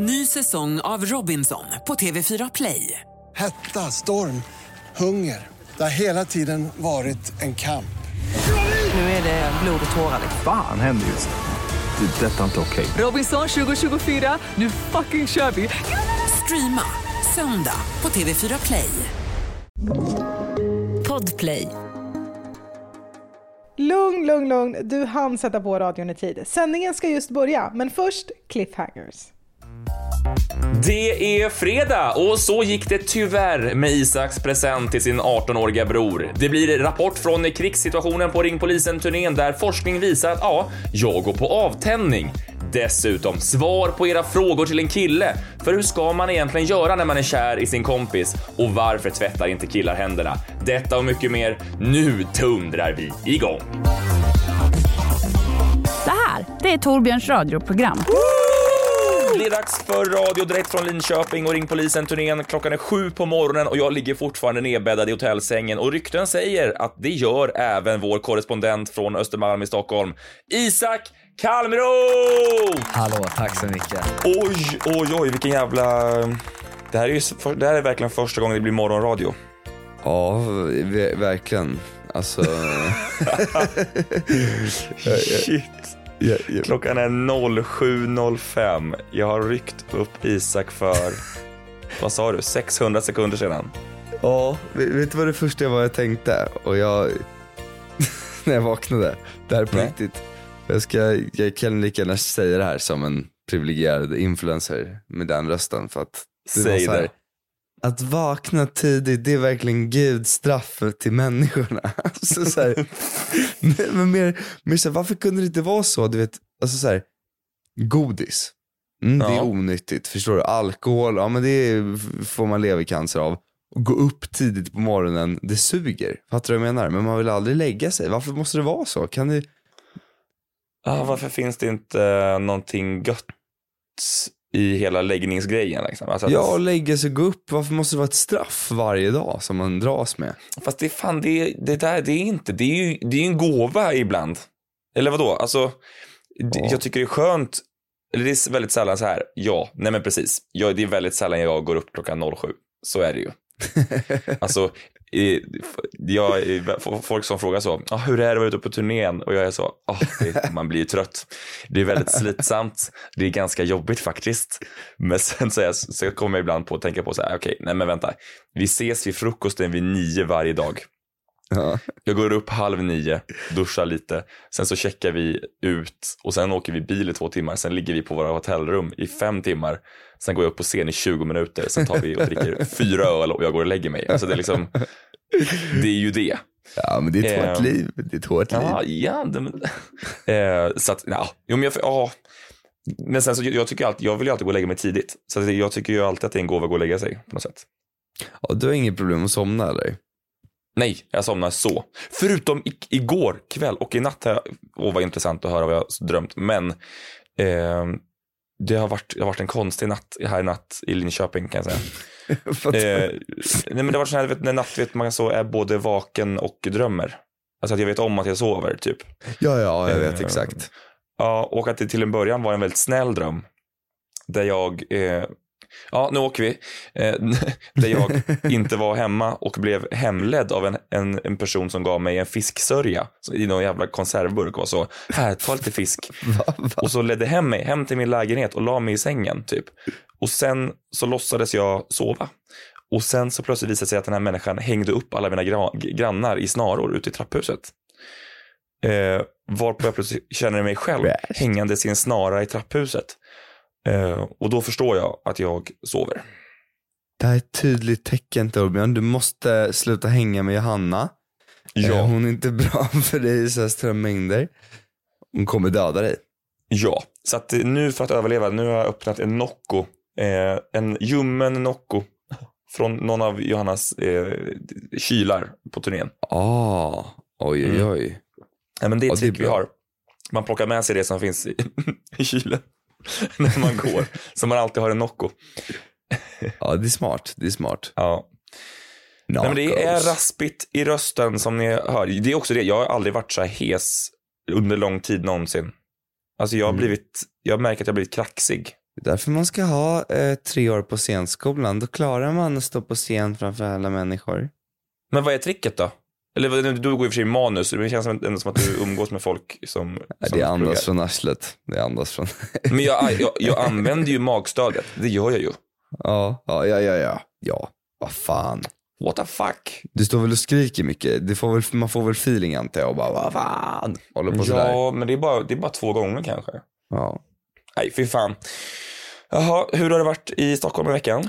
Ny säsong av Robinson på TV4 Play. Hetta, storm, hunger. Det har hela tiden varit en kamp. Nu är det blod och tårar. Fan händer just nu. Det. är Detta är inte okej. Robinson 2024, nu fucking kör vi! Streama söndag på TV4 Play. Podplay. Lugn, lugn, lugn. Du hann sätta på radion i tid. Sändningen ska just börja, men först cliffhangers. Det är fredag och så gick det tyvärr med Isaks present till sin 18-åriga bror. Det blir rapport från krigssituationen på Ring Polisen-turnén där forskning visar att ja, jag går på avtändning. Dessutom svar på era frågor till en kille. För hur ska man egentligen göra när man är kär i sin kompis? Och varför tvättar inte killar händerna? Detta och mycket mer. Nu tundrar vi igång. Det här, det är Torbjörns radioprogram. Det är dags för radio direkt från Linköping och Ring Polisen-turnén. Klockan är sju på morgonen och jag ligger fortfarande nedbäddad i hotellsängen och rykten säger att det gör även vår korrespondent från Östermalm i Stockholm, Isak Kalmero! Hallå, tack så mycket. Oj, oj, oj, vilken jävla... Det här är, ju, det här är verkligen första gången det blir morgonradio. Ja, ver- verkligen. Alltså... Shit. Ja, ja. Klockan är 07.05. Jag har ryckt upp Isak för, vad sa du, 600 sekunder sedan. Ja, vet du vad det första jag var jag tänkte? Och jag, när jag vaknade, det här är på Nej. riktigt. Jag, ska, jag kan lika gärna säga det här som en privilegierad influencer med den rösten. För att det var Säg så här, det. Att vakna tidigt, det är verkligen Guds straff till människorna. Alltså, så här, men- mer, mer så här, varför kunde det inte vara så? Du vet, alltså så här, godis. Mm, Det är Ja. onyttigt, förstår du? Alkohol, ja men det är, får man levercancer av. Och gå upp tidigt på morgonen, det suger. Fattar du vad jag menar? Men man vill aldrig lägga sig. Varför måste det vara så? Kan det... Ah, varför finns det inte eh, någonting gött i hela läggningsgrejen? Liksom? Alltså att, Ja, lägga sig och gå upp. Varför måste det vara ett straff varje dag som man dras med? Fast det, är fan, det, det där det är inte, det är ju det är en gåva ibland. Eller vadå? Alltså, Ja. jag tycker det är skönt, eller det är väldigt sällan så här, ja, nej men precis. Ja, det är väldigt sällan jag går upp klockan 07. Så är det ju. Alltså, jag, folk som frågar så, ah, hur är det att vara ute på turnén? Och jag är så, ah, det, man blir ju trött. Det är väldigt slitsamt. Det är ganska jobbigt faktiskt. Men sen så, jag, så kommer jag ibland på att tänka på så här, okej, nej men vänta. Vi ses vid frukosten vid nio varje dag. Ja. Jag går upp halv nio, duschar lite, sen så checkar vi ut och sen åker vi bil i två timmar. Sen ligger vi på våra hotellrum i fem timmar. Sen går jag upp på scen i 20 minuter. Sen tar vi och dricker fyra öl och jag går och lägger mig. Alltså det är liksom, det är ju det. ja, men det är ett hårt Ehm, liv. Det är ett hårt liv. Ja, ja. Det, men, eh, så att, ja. Jo, men jag, ja. Men sen så, jag, tycker alltid, jag vill ju alltid gå och lägga mig tidigt. Så jag tycker ju alltid att det är en gåva att gå och lägga sig på något sätt. Ja, du har inget problem att somna eller? Nej, jag somnar så. Förutom igår kväll och i natt åh vad intressant att höra vad jag har drömt, men eh, det, har varit, det har varit en konstig natt här i natt i Linköping kan jag säga. eh, nej men det har varit sån här, vet, när natt vet man så är både vaken och drömmer. Alltså att jag vet om att jag sover typ. ja, ja, jag vet Eh, exakt. Ja, och att det till en början var en väldigt snäll dröm. Där jag, eh, ja nu åker vi, eh, där jag inte var hemma och blev hemledd av en, en, en person som gav mig en fisksörja så i någon jävla konservburk och så, här, ta lite fisk. Va, va? Och så ledde hem mig hem till min lägenhet och la mig i sängen typ. Och sen så låtsades jag sova. Och sen så plötsligt visade det sig att den här människan hängde upp alla mina gra- grannar i snaror ute i trapphuset. Eh, varpå jag plötsligt känner mig själv Värst. hängandes i en snara i trapphuset. Eh, och då förstår jag att jag sover. Det här är ett tydligt tecken Torbjörn. Du måste sluta hänga med Johanna. Eh, Hon är inte bra för dig i så här stora mängder. Hon kommer döda dig. Ja, så att nu för att överleva, nu har jag öppnat en Nocco. Eh, en ljummen Nocco. Från någon av Johannas eh, kylar på turnén. Ah, oj oj Mm. oj. Ja, men det är Ja, ett är trick vi har. Man plockar med sig det som finns i, i kylen när man går. Så man alltid har en Nocco. Ja, det är smart. Det är smart. Ja. Nej, men det är raspigt i rösten som ni hör. Det är också det, jag har aldrig varit så här hes under lång tid någonsin. Alltså jag har Mm. blivit, jag märker att jag har blivit kraxig Det är därför man ska ha eh, tre år på scenskolan. Då klarar man att stå på scen framför alla människor. Men vad är tricket då? Eller du går i och för sig i manus, men det känns ändå som att du umgås med folk som... Nej, som det andas från arslet. Det andas från... Men jag, jag, jag använder ju magstödet, det gör jag ju. ja, ja, ja, ja, ja. Ja, vad fan. What the fuck? Du står väl och skriker mycket? Det får väl, man får väl feeling antar jag och bara vad fan. Håller på sådär. Ja, men det är, bara, det är bara två gånger kanske. Ja. Nej, fy fan. Jaha, hur har det varit i Stockholm i veckan?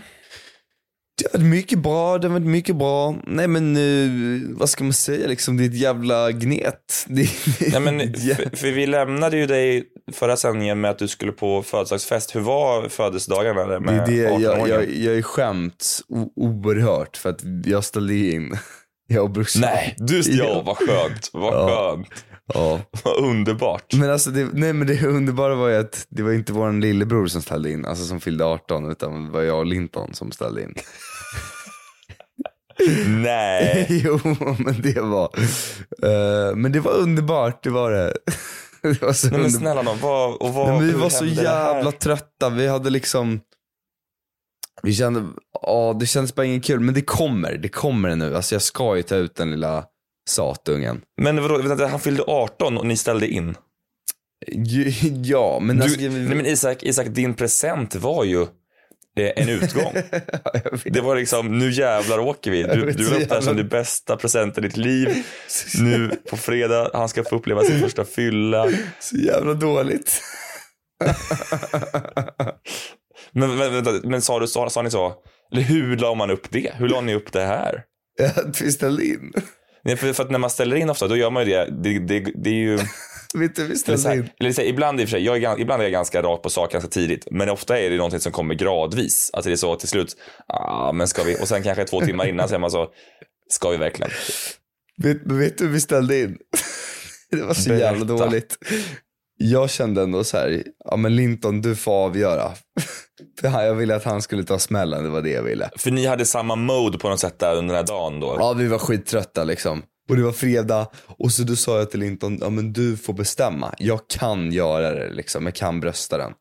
Det mycket bra, det varit mycket bra. Nej men nu, vad ska man säga liksom, det är ett jävla gnet. Det, det, Nej, men, det är för, för vi lämnade ju dig förra sändningen med att du skulle på födelsedagsfest. Hur var födelsedagarna där det med är det, jag, 18-åringen? jag, jag är skämt oerhört för att jag ställde in. Jag och brorsan. Nej, du, ja, vad skönt. Vad Ja. skönt. Ja. Vad underbart. Men alltså, det, nej men det underbara var ju att det var inte vår lillebror som ställde in, alltså som fyllde 18, utan det var jag och Linton som ställde in. Nej. jo, men det var, eh, men det var underbart, det var det. det var så Nej men snälla nån, vad, och vad, Nej, men vi var så jävla trötta, vi hade liksom Vi kände, ja det kändes bara inget kul, men det kommer, det kommer nu. Alltså jag ska ju ta ut den lilla satungen. Men vadå, vänta, han fyllde 18 och ni ställde in. Ja, men Du, alltså, nej men Isak, Isak, din present var ju eh, en utgång. Det var liksom, nu jävlar åker vi. Du, du la upp det här som det bästa presenten i ditt liv. Nu på fredag, han ska få uppleva sin första fylla. Så jävla dåligt. Men, men, vänta, men sa, du, sa, sa ni så? Eller hur la man upp det? Hur la ni upp det här? Att vi ställde in. Nej, för, för att när man ställer in ofta, då gör man ju det. Det, det, det är ju... Vet du, vi ställde in. eller så här, ibland, i och för sig, jag är, ibland är jag ganska rak på sak ganska tidigt. Men ofta är det någonting som kommer gradvis. Alltså det är så till slut, ah, men ska vi? Och sen kanske två timmar innan så är man så, ska vi verkligen? Vet, vet du hur vi ställde in? Det var så jävla Berätta. dåligt. Jag kände ändå så här, ja men Linton du får avgöra. Jag ville att han skulle ta smällen, det var det jag ville. För ni hade samma mode på något sätt där under den här dagen då? Ja vi var skittrötta liksom. Och det var fredag och så då sa jag till Linton, ja men du får bestämma. Jag kan göra det liksom, jag kan brösta den.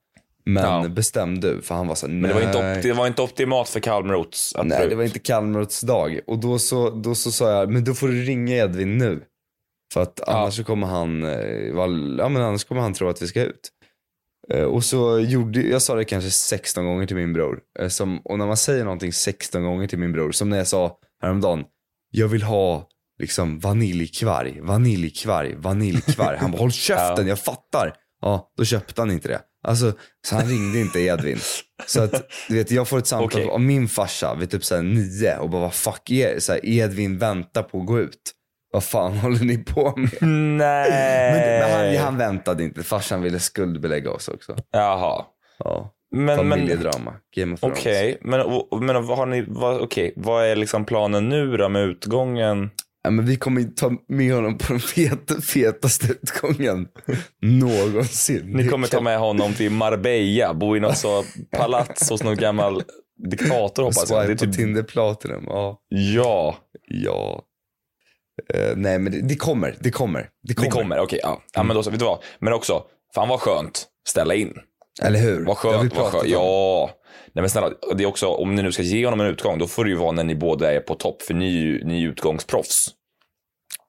Men Ja. bestäm du, för han var så här, Men det var, inte det var inte optimalt för Kalmrots att Nej, det var inte Kalmaröts dag. Och då så, då så sa jag, men då får du ringa Edvin nu. För att annars så kommer han, eh, ja men annars kommer han tro att vi ska ut. Eh, Och så gjorde, jag sa det kanske 16 gånger till min bror. Eh, Som, och när man säger någonting 16 gånger till min bror, som när jag sa häromdagen, jag vill ha liksom vaniljkvarg, vaniljkvarg, vaniljkvarg. Han bara, håll käften, jag fattar. Ja, då köpte han inte det. Alltså, så han ringde inte Edvin. Så att, du vet, jag får ett samtal Okej. av min farsa vid typ såhär nio och bara, vad fuck är så här, Edvin väntar på att gå ut. Vad fan håller ni på med? Nej. Men, men han, han väntade inte, farsan ville skuldbelägga oss också. Jaha. Ja, Men, familjedrama, Game of Thrones. okej. Men, och- men har ni, vad, okej. Vad är liksom planen nu då med utgången? Ja, men vi kommer ta med honom på den fet, fetaste utgången någonsin. Ni kommer ta med honom till Marbella, bo i något så palats hos någon gammal diktator hoppas jag. Det är typ, Tinder Platinum, ja. ja, Ja. Eh, nej men det, det kommer, det kommer. Det kommer. det kommer. Okej, ja. ja. Men då så, vet du vad? Men också, fan vad skönt. Ställa in. Eller hur? Vad skönt, vad skönt. Ja. Nej men snälla, det är också, om ni nu ska ge honom en utgång, då får det ju vara när ni båda är på topp, för ni är ju, ni är utgångsproffs.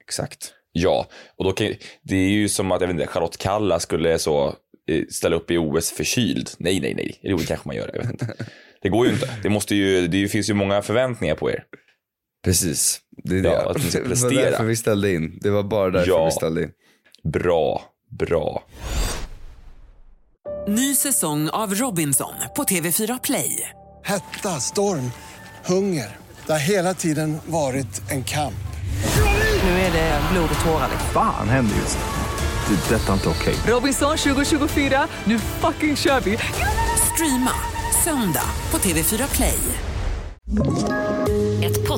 Exakt. Ja, och då kan det är ju som att, jag vet inte, Charlotte Kalla skulle så eh, ställa upp i OS förkyld. Nej, nej, nej. Jo, det kanske man gör, jag vet inte. Det går ju inte. Det måste ju, det finns ju många förväntningar på er. Precis, det är Ja, det. att ni ska det var prestera. därför vi ställde in. Det var bara därför Ja. vi ställde in. Bra, bra. Ny säsong av Robinson på TV4 Play. Hetta, storm, hunger. Det har hela tiden varit en kamp. Nu är det blod och tårar. liksom. Fan händer just nu. Det. är Detta är inte okej. Robinson 2024, nu fucking kör vi! Streama söndag på TV4 Play.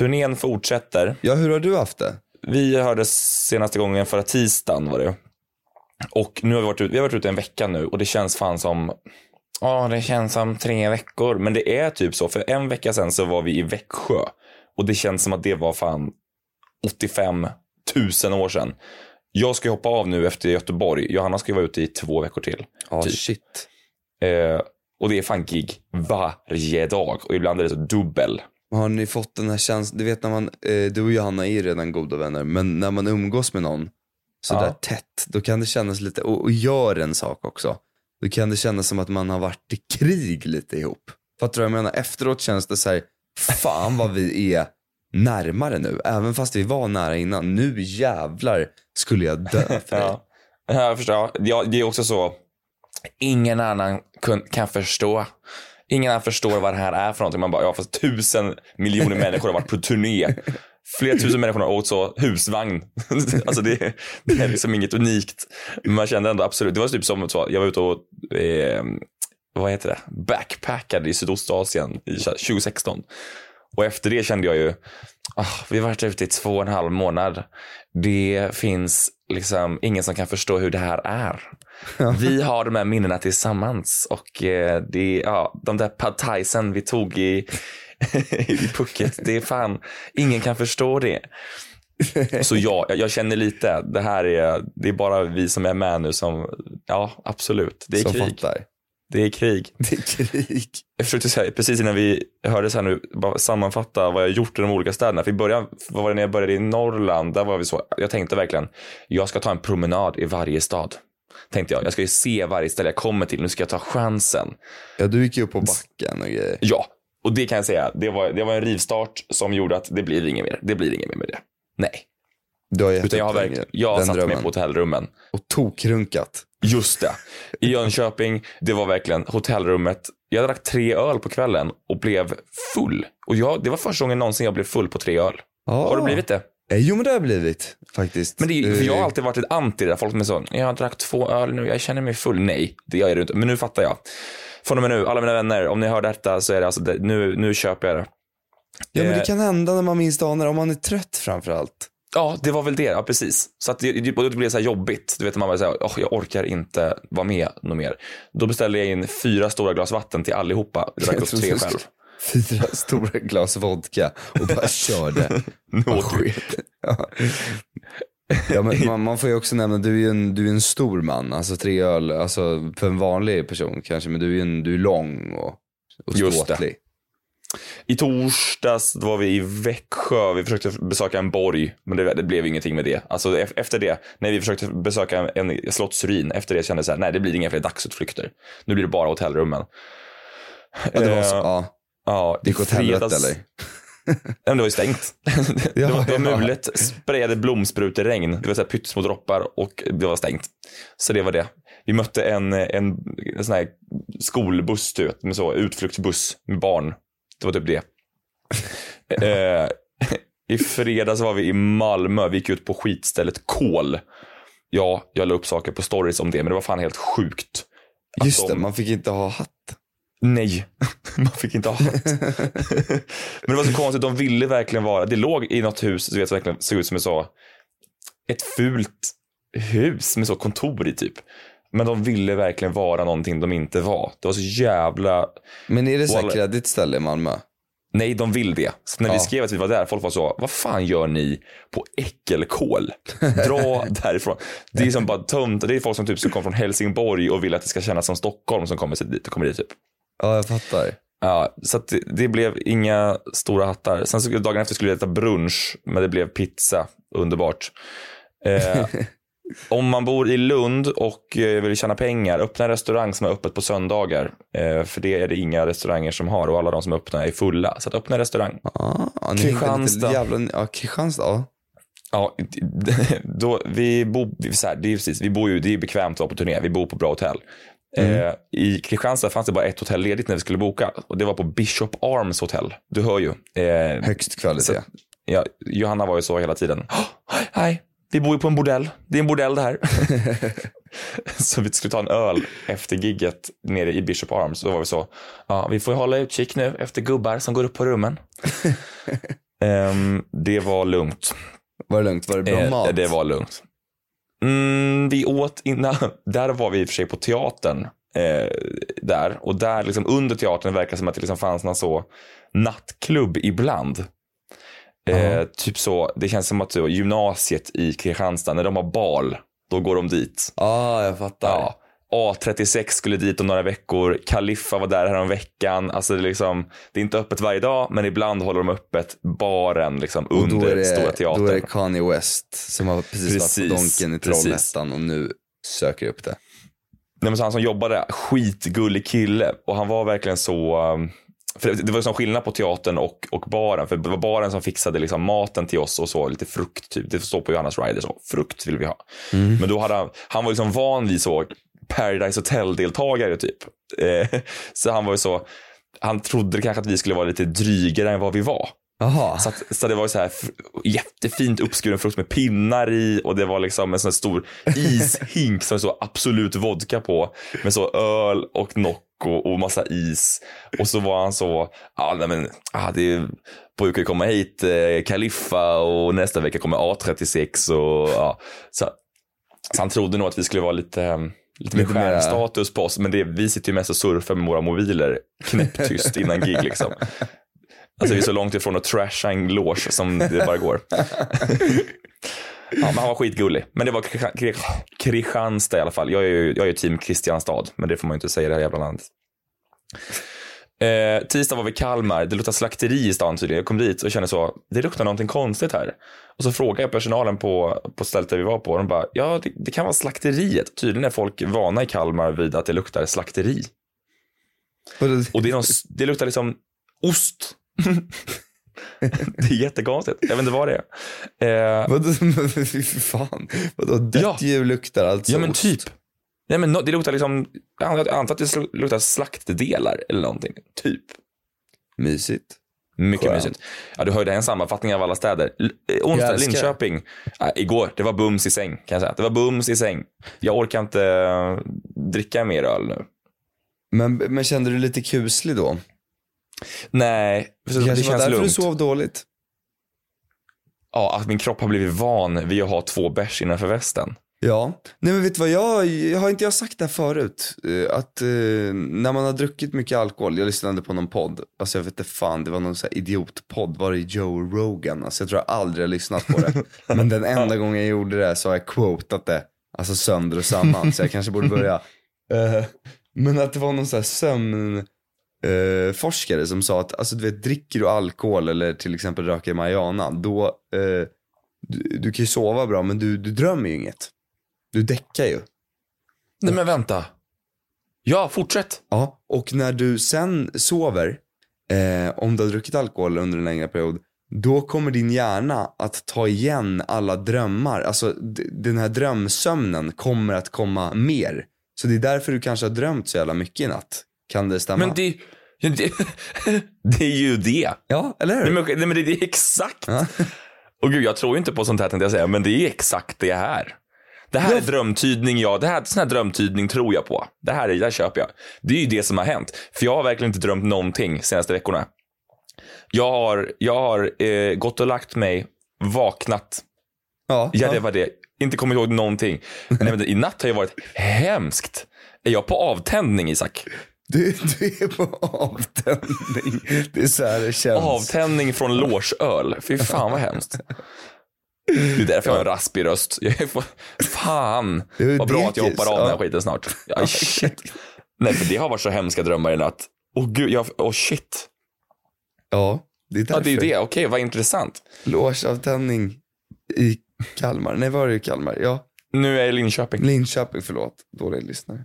Turnén fortsätter. Ja, hur har du haft det? Vi hördes senaste gången förra tisdagen var det. Och nu har vi varit ute, vi har varit ute en vecka nu och det känns fan som, ja det känns som tre veckor. Men det är typ så, för en vecka sedan så var vi i Växjö. Och det känns som att det var fan 85 000 år sedan. Jag ska hoppa av nu efter Göteborg. Johanna ska vara ute i två veckor till. Ja, Typ. shit. Eh, och det är fan gig varje dag. Och ibland är det så dubbel. Har ni fått den här känslan, du vet när man, eh, du och Johanna är ju redan goda vänner, men när man umgås med någon sådär Ja. tätt, då kan det kännas lite, och, och gör en sak också, då kan det kännas som att man har varit i krig lite ihop. Fattar du vad jag menar? Efteråt känns det så här, fan vad vi är närmare nu, även fast vi var nära innan. Nu jävlar skulle jag dö för dig. Ja, jag förstår. Ja, det är också så. Ingen annan kan förstå. Ingen annan förstår vad det här är för någonting. Man bara, ja fast tusen miljoner människor har varit på turné. Flera tusen människor har åkt så husvagn. alltså det, det är liksom inget unikt. Men man kände ändå absolut, det var typ som så, jag var ute och, eh, vad heter det, backpackade i Sydostasien i 2016. Och efter det kände jag ju, ah, vi har varit ute i två och en halv månad. Det finns liksom ingen som kan förstå hur det här är. Vi har de här minnena tillsammans och eh, det, ja, de där pad thaisen vi tog i, i Phuket, det är fan, ingen kan förstå det. Så ja, jag, jag känner lite, det här är, det är bara vi som är med nu som, ja absolut, det är Som krig. fattar. Det är krig. Det är krig. Jag försökte säga, precis innan vi hördes här nu, bara sammanfatta vad jag gjort i de olika städerna. För i början, vad var det när jag började i Norrland? Där var vi så, jag tänkte verkligen, jag ska ta en promenad i varje stad. Tänkte jag, jag ska ju se varje ställe jag kommer till, nu ska jag ta chansen. Ja, du gick ju upp på backen och grejer. Ja, och det kan jag säga, det var, det var en rivstart som gjorde att det blir inget mer. Det blir inget mer med det. Nej, Du har gett utan jag har verkligen, jag har satt mig drömmen. på hotellrummen. Och tokrunkat. Just det. I Jönköping, det var verkligen hotellrummet. Jag drack tre öl på kvällen och blev full. Och jag, det var första gången någonsin jag blev full på tre öl. Har du blivit det? Eh, Jo men det har jag blivit faktiskt. Men det är, för jag har Eh, alltid varit ett anti där. Folk med så, jag drack två öl nu, jag känner mig full. Nej, det gör jag inte. Men nu fattar jag. Från och med nu, alla mina vänner, om ni hör detta så är det alltså, det, nu, nu köper jag det. Ja men det eh, kan hända när man minst anar om man är trött framförallt. Ja, det var väl det. Ja, precis. Så att det, det, det blev så här jobbigt. Du vet, man bara säger, oh, jag orkar inte vara med något mer. Då beställde jag in fyra stora glas vatten till allihopa. Jag drack upp tre själv. Fyra stora glas vodka och bara körde. Ja. Ja, men man, man får ju också nämna, du är ju en, du är en stor man, alltså tre öl, alltså för en vanlig person kanske, men du är en, du är lång och, och det. ståtlig. I torsdags var vi i Växjö. Vi försökte besöka en borg, men det, det blev ingenting med det. Alltså efter det, när vi försökte besöka en, slottsruin, efter det kände jag så här, nej det blir inga fler dagsutflykter. Nu blir det bara hotellrummen. Ja, det var så, Eh, ja. Ja, Det gick åt helvete eller? Ja, men det var ju stängt. det, var, det var mulet, sprayade blomspruteregn. Det var så här pyttesmå droppar och det var stängt. Så det var det. Vi mötte en, en, en sån här skolbuss, du vet, med så, utflyktsbuss med barn. Det var typ det. eh, I fredags var vi i Malmö. Vi gick ut på skitstället Kol. Ja, jag la upp saker på stories om det, men det var fan helt sjukt. Just de- det, man fick inte ha hatt. Nej, man fick inte ha hatt. Men det var så konstigt, de ville verkligen vara, det låg i något hus, vet, verkligen såg ut som så, ett fult hus med så kontor i typ. Men de ville verkligen vara någonting de inte var. Det var så jävla, Men är det så här kreddigt ställe i Malmö? nej de vill det. Så när vi Ja. skrev att vi var där, folk var så, vad fan gör ni på äckelkol? Dra därifrån. Det är som bara tömt, det är folk som typ som kommer från Helsingborg och vill att det ska kännas som Stockholm som kommer dit. Kommer dit typ. Ja, jag fattar. Ja, så det, det blev inga stora hattar. Sen så, dagen efter skulle vi äta brunch, men det blev pizza. Underbart. Eh, om man bor i Lund och eh, vill tjäna pengar, öppna en restaurang som är öppet på söndagar. Eh, för det är det inga restauranger som har och alla de som är öppna är fulla. Så att öppna en restaurang. Hängde Kristianstad. Jävla, ja, Kristianstad. Ja. Ja, då, vi bor, så här, det är precis, vi bor ju, det är bekvämt att vara på turné, vi bor på bra hotell. Eh, I Kristianstad fanns det bara ett hotell ledigt när vi skulle boka och det var på Bishop Arms hotell. Du hör ju. Eh, Högst kvalitet. Så- ja, Johanna var ju så hela tiden. "Åh, Hej, vi bor ju på en bordell. Det är en bordell det här. så vi skulle ta en öl efter gigget nere i Bishop Arms. Så var vi så, ja, vi får hålla utkik nu efter gubbar som går upp på rummen. Ehm, det var lugnt. Var det lugnt? Var det bra Eh, mat? Det var lugnt. Mm, vi åt innan, där var vi i och för sig på teatern. Eh, där och där liksom under teatern verkar det som att det liksom fanns någon så nattklubb ibland. Eh, typ så, det känns som att så, gymnasiet i Kristianstad, när de har bal, då går de dit. Ja, ah, jag fattar. Ja. A36 skulle dit om några veckor. Kaliffa var där härom veckan. Alltså det, är liksom, det är inte öppet varje dag, men ibland håller de öppet baren liksom, under det, Stora Teatern. då är det Kanye West som har precis, varit Precis, på Donken i. Trollhättan och nu söker upp det. Nej, men så han som jobbade, skitgullig kille. Och han var verkligen så... um, För det, var sån skillnad på teatern och, och baren. För det var baren som fixade liksom maten till oss och så, lite frukt. Typ. Det står på Johannas Rider så, frukt vill vi ha. Men då hade han, han var liksom van vid så Paradise Hotel-deltagare typ. Eh, så han var ju så, han trodde kanske att vi skulle vara lite drygare än vad vi var. Jaha. Så, att, så det var ju så här jättefint uppskuren frukt med pinnar i och det var liksom en sån stor ishink som det så absolut vodka på med så öl och Nocco och massa is. Och så var han så, ja nej men, ah, det brukar ju komma hit eh, Kaliffa och nästa vecka kommer A36 och ja. Så, så han trodde nog att vi skulle vara lite, lite mer Lite mera- stjärnstatus på oss. Men det, vi sitter ju mest och surfar med våra mobiler knäpptyst innan gig liksom. Alltså vi är så långt ifrån att trasha en loge som det bara går. Ja, men han var skitgullig. Men det var Kristian- Kri- Kristianstad i alla fall. Jag är ju, jag är ju team Kristianstad, men det får man ju inte säga i det här jävla landet. Eh, tisdag var vi i Kalmar. Det luktar slakteri i stan tydligen. Jag kom dit och kände så, det luktar någonting konstigt här. Och så frågade jag personalen på, på stället där vi var på. Och de bara, ja det, det kan vara slakteriet. Tydligen är folk vana i Kalmar vid att det luktar slakteri. Och det, är någon, det luktar liksom ost. det är jättekonstigt. Jag vet inte vad det är. Eh, Vadå, fan. Vadå, dött Ja. djur luktar alltså Ja men ost? typ. Nej men det luktar liksom, jag antar att det luktar slaktdelar eller någonting. Typ. Mysigt. Mycket Skönt. mysigt. Ja du hörde en sammanfattning av alla städer. Eh, onsdag, Linköping. Nej, igår, det var bums i säng kan jag säga. Det var bums i säng. Jag orkar inte eh, dricka mer öl nu. Men, men kände du lite kuslig då? Nej, Det det, känns därför lugnt. du sov dåligt? Ja, att min kropp har blivit van vid att ha två bärs innanför västen. Ja. Nej men vet du vad, jag, jag har inte jag sagt det här förut? Eh, Att eh, när man har druckit mycket alkohol, jag lyssnade på någon podd, alltså jag vet inte fan, det var någon så här idiotpodd, var det Joe Rogan? Alltså jag tror jag aldrig har lyssnat på det. men den enda gången jag gjorde det så har jag quotat det, alltså sönder och samman, så jag kanske borde börja. Eh, men att det var någon så här sömn eh, forskare som sa att, alltså du vet, dricker du alkohol eller till exempel röker marijuana, då, eh, du, du kan ju sova bra men du, du drömmer ju inget. Du däckar ju. Nej men vänta. Ja, fortsätt. Ja, och när du sen sover, eh, om du har druckit alkohol under en längre period, då kommer din hjärna att ta igen alla drömmar. Alltså den här drömsömnen kommer att komma mer. Så det är därför du kanske har drömt så jävla mycket i natt. Kan det stämma? Men det, ja, det, det är ju det. Ja, eller hur? Nej men, nej, men det, det är exakt. Och gud, jag tror ju inte på sånt här tänkte jag säga, men det är exakt det här. Det här är drömtydning, ja. Det här, sån här drömtydning tror jag på. Det här, är- det här köper jag. Det är ju det som har hänt. För jag har verkligen inte drömt någonting senaste veckorna. Jag har, jag har eh, gått och lagt mig, vaknat. Ja, Ja, det var det. Inte kommit ihåg någonting. Nej, men i natt har ju varit hemskt. Är jag på avtändning, Isak? Du, du är på avtändning. Det är så här det känns. Avtändning från logeöl. Fy fan vad hemskt. Det är därför jag har en raspig röst. Fan, Det är vad bra att jag hoppar av den här ja. skiten snart. Ja, shit. Nej, för det har varit så hemska drömmar i natt. Åh gud, jag, åh shit. Ja, det är Ja, därför. det är det. Okej, vad intressant. Logeavtändning i Kalmar. Nej, var är det i Kalmar? Ja, Nu är jag i Linköping. Linköping, förlåt. Dålig lyssnare.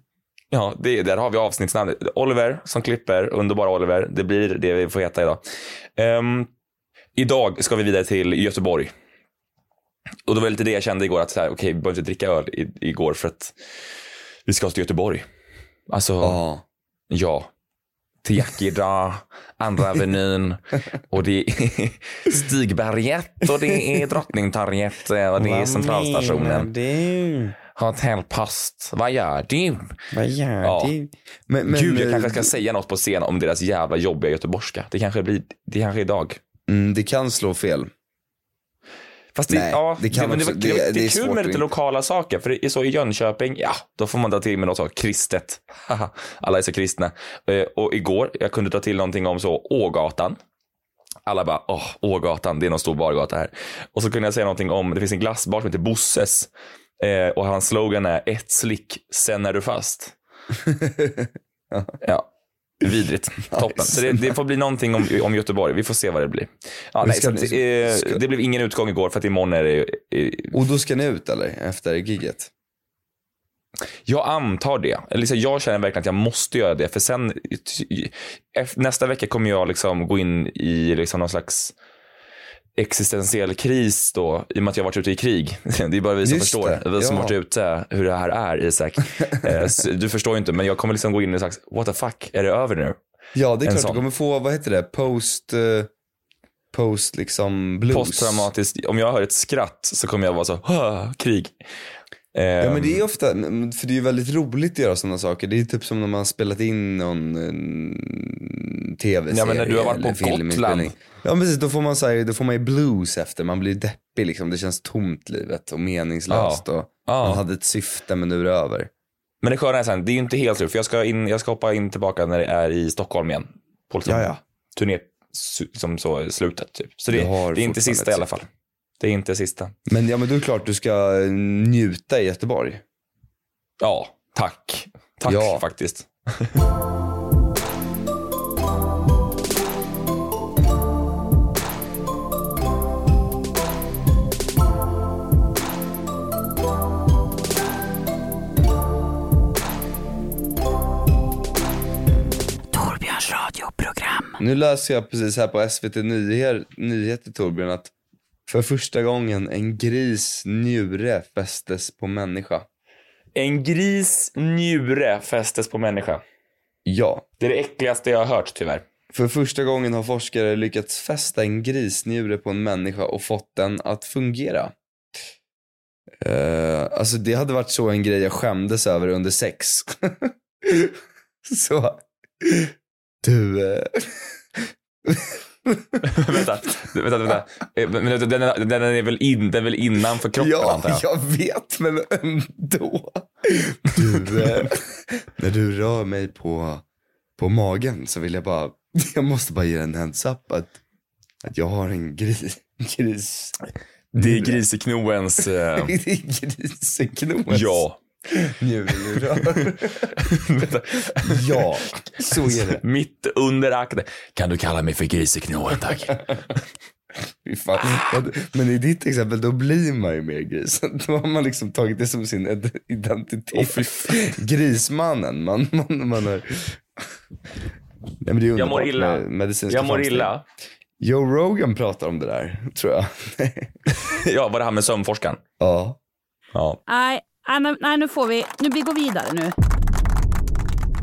Ja, det, där har vi avsnittsnamnet. Oliver som klipper, underbara Oliver. Det blir det vi får heta idag. Ehm, idag ska vi vidare till Göteborg. Och det var lite det jag kände igår, att så här, okej, vi behöver inte dricka öl i, igår för att vi ska till Göteborg. Alltså, Ja. ja. till Yakida, Andra Avenyn och det är Stigberget och det är Drottningtorget och det är Centralstationen. du? Hotell Post. Vad gör du? Vad gör Ja. du? Men, men, Gud, jag eh, kanske ska säga något på scen om deras jävla jobbiga göteborgska. Det kanske blir, det kanske är idag. mm, det kan slå fel. Fast det, Nej, ja, det kan också- var- det- det, det är kul med lite lokala saker. För det är så i Jönköping, ja, då får man dra till med något så kristet. Alla är så kristna. Eh, Och igår, jag kunde ta till någonting om så Ågatan. Alla bara, åh, Ågatan, det är någon stor bargata här. Och så kunde jag säga någonting om, det finns en glassbar som heter Bosses. Eh, och hans slogan är ett slick, sen är du fast. ja, vidrigt. Toppen. Så det, det får bli någonting om, om Göteborg. Vi får se vad det blir. Ja, nej, så, att, eh, Det blev ingen utgång igår för att imorgon är det... Eh, Och då ska ni ut eller? Efter gigget? jag antar det. Liksom, jag känner verkligen att jag måste göra det. För sen, nästa vecka kommer jag liksom gå in i liksom någon slags existentiell kris då, i och med att jag varit ute i krig. Det är bara vi som Just förstår, det, vi som ja. har varit ute, hur det här är Isak. Eh, Du förstår ju inte, men jag kommer liksom gå in i en slags, what the fuck, är det över nu? Ja, det är En klart. sån. Du kommer få, vad heter det? Post, eh, post liksom blues. Posttraumatiskt, om jag hör ett skratt så kommer jag vara så, "Åh, krig. Ja men det Ehm, är ofta, men- för det är väldigt roligt att göra sådana saker. Det är typ som när man har spelat in någon eh, tv-serie Ja, men när du har varit på. Gotland. Ja precis, då får man så här, då får man ju blues efter. Man blir deppig liksom. Det känns tomt livet och meningslöst. Och Ja. Man hade ett syfte men nu är det över. Men det sköna är sen, det är ju inte helt slut, för jag ska, in, jag ska hoppa in tillbaka när det är i Stockholm igen. På liksom Ja, ja. turné, som så slutet typ. Så det, det är inte sista i alla fall. Det är inte sista. Men ja men då är det klart du ska njuta i Göteborg. Ja, tack. Tack Ja. faktiskt. Torbjörns radioprogram. Nu läser jag precis här på SVT Nyheter, Nyheter Torbjörn att för första gången en gris njure fästes på människa. En gris njure fästes på människa. Ja, Det är det äckligaste jag har hört tyvärr. För första gången har forskare lyckats fästa en grisnjure på en människa och fått den att fungera. Uh, alltså det hade varit så en grej jag skämdes över under sex. så. Du. eh, vänta, vänta, vänta. Eh, Men den, är- den är väl, in, den är väl innanför kroppen ja, antar jag? jag vet men ändå. Du. eh, när du rör mig på, på magen så vill jag bara. Jag måste bara ge en heads up att, att jag har en gris. gris Det är griseknoens... Eh, Det är griseknoens ja. Njurrör. ja, så är det. Mitt under akten. Kan du kalla mig för griseknoen tack? Men i ditt exempel, då blir man ju mer grisen. Då har man liksom tagit det som sin id- identitet. Grismannen. Man, man, man har... Nej, men det är Jag mår illa. Jag mår framsteg. illa. Joe Rogan pratar om det där, tror jag. Ja, var det han med sömnforskaren? ja. Ja. Nej, nej, nu får vi, nu vi går vidare nu.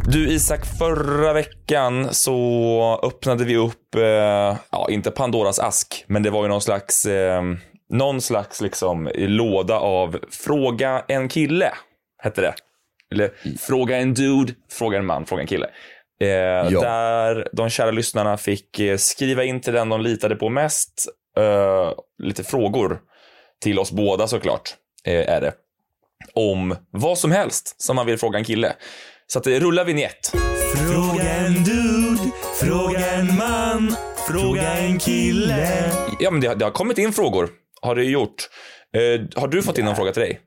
Du Isak, förra veckan så öppnade vi upp, eh, ja inte Pandoras ask, men det var ju någon slags, eh, någon slags liksom låda av fråga en kille, hette det. Eller fråga en dude, fråga en man, fråga en kille. Eh, Där de kära lyssnarna fick eh, skriva in till den de litade på mest, eh, lite frågor till oss båda såklart, eh, är det. Om vad som helst som man vill fråga en kille. Så att det rullar vignett. Fråga en dude, fråga en man, fråga en kille. Ja, men det, har- det har kommit in frågor. Har det gjort. Eh, har du fått in någon fråga till dig?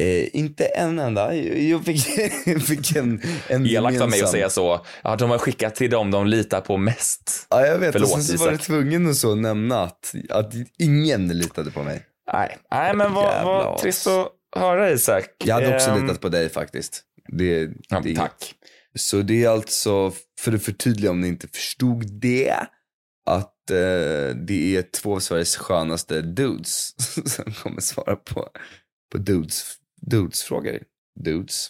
Eh, inte en enda. Jag fick, fick en, en Elakt av mig att säga så. Ja, de har skickat till dem de litar på mest. Ja, jag vet. Förlåt, och sen så var det Isak. tvungen att så nämna att, att ingen litade på mig. Nej, Nej men vad, vad trist att höra Isak. Jag hade också Ehm, litat på dig faktiskt. Det, ja, det, tack. Så det är alltså, för att förtydliga om ni inte förstod det, att eh, det är två av Sveriges skönaste dudes som kommer svara på, på dudes, dudes frågor. Dudes.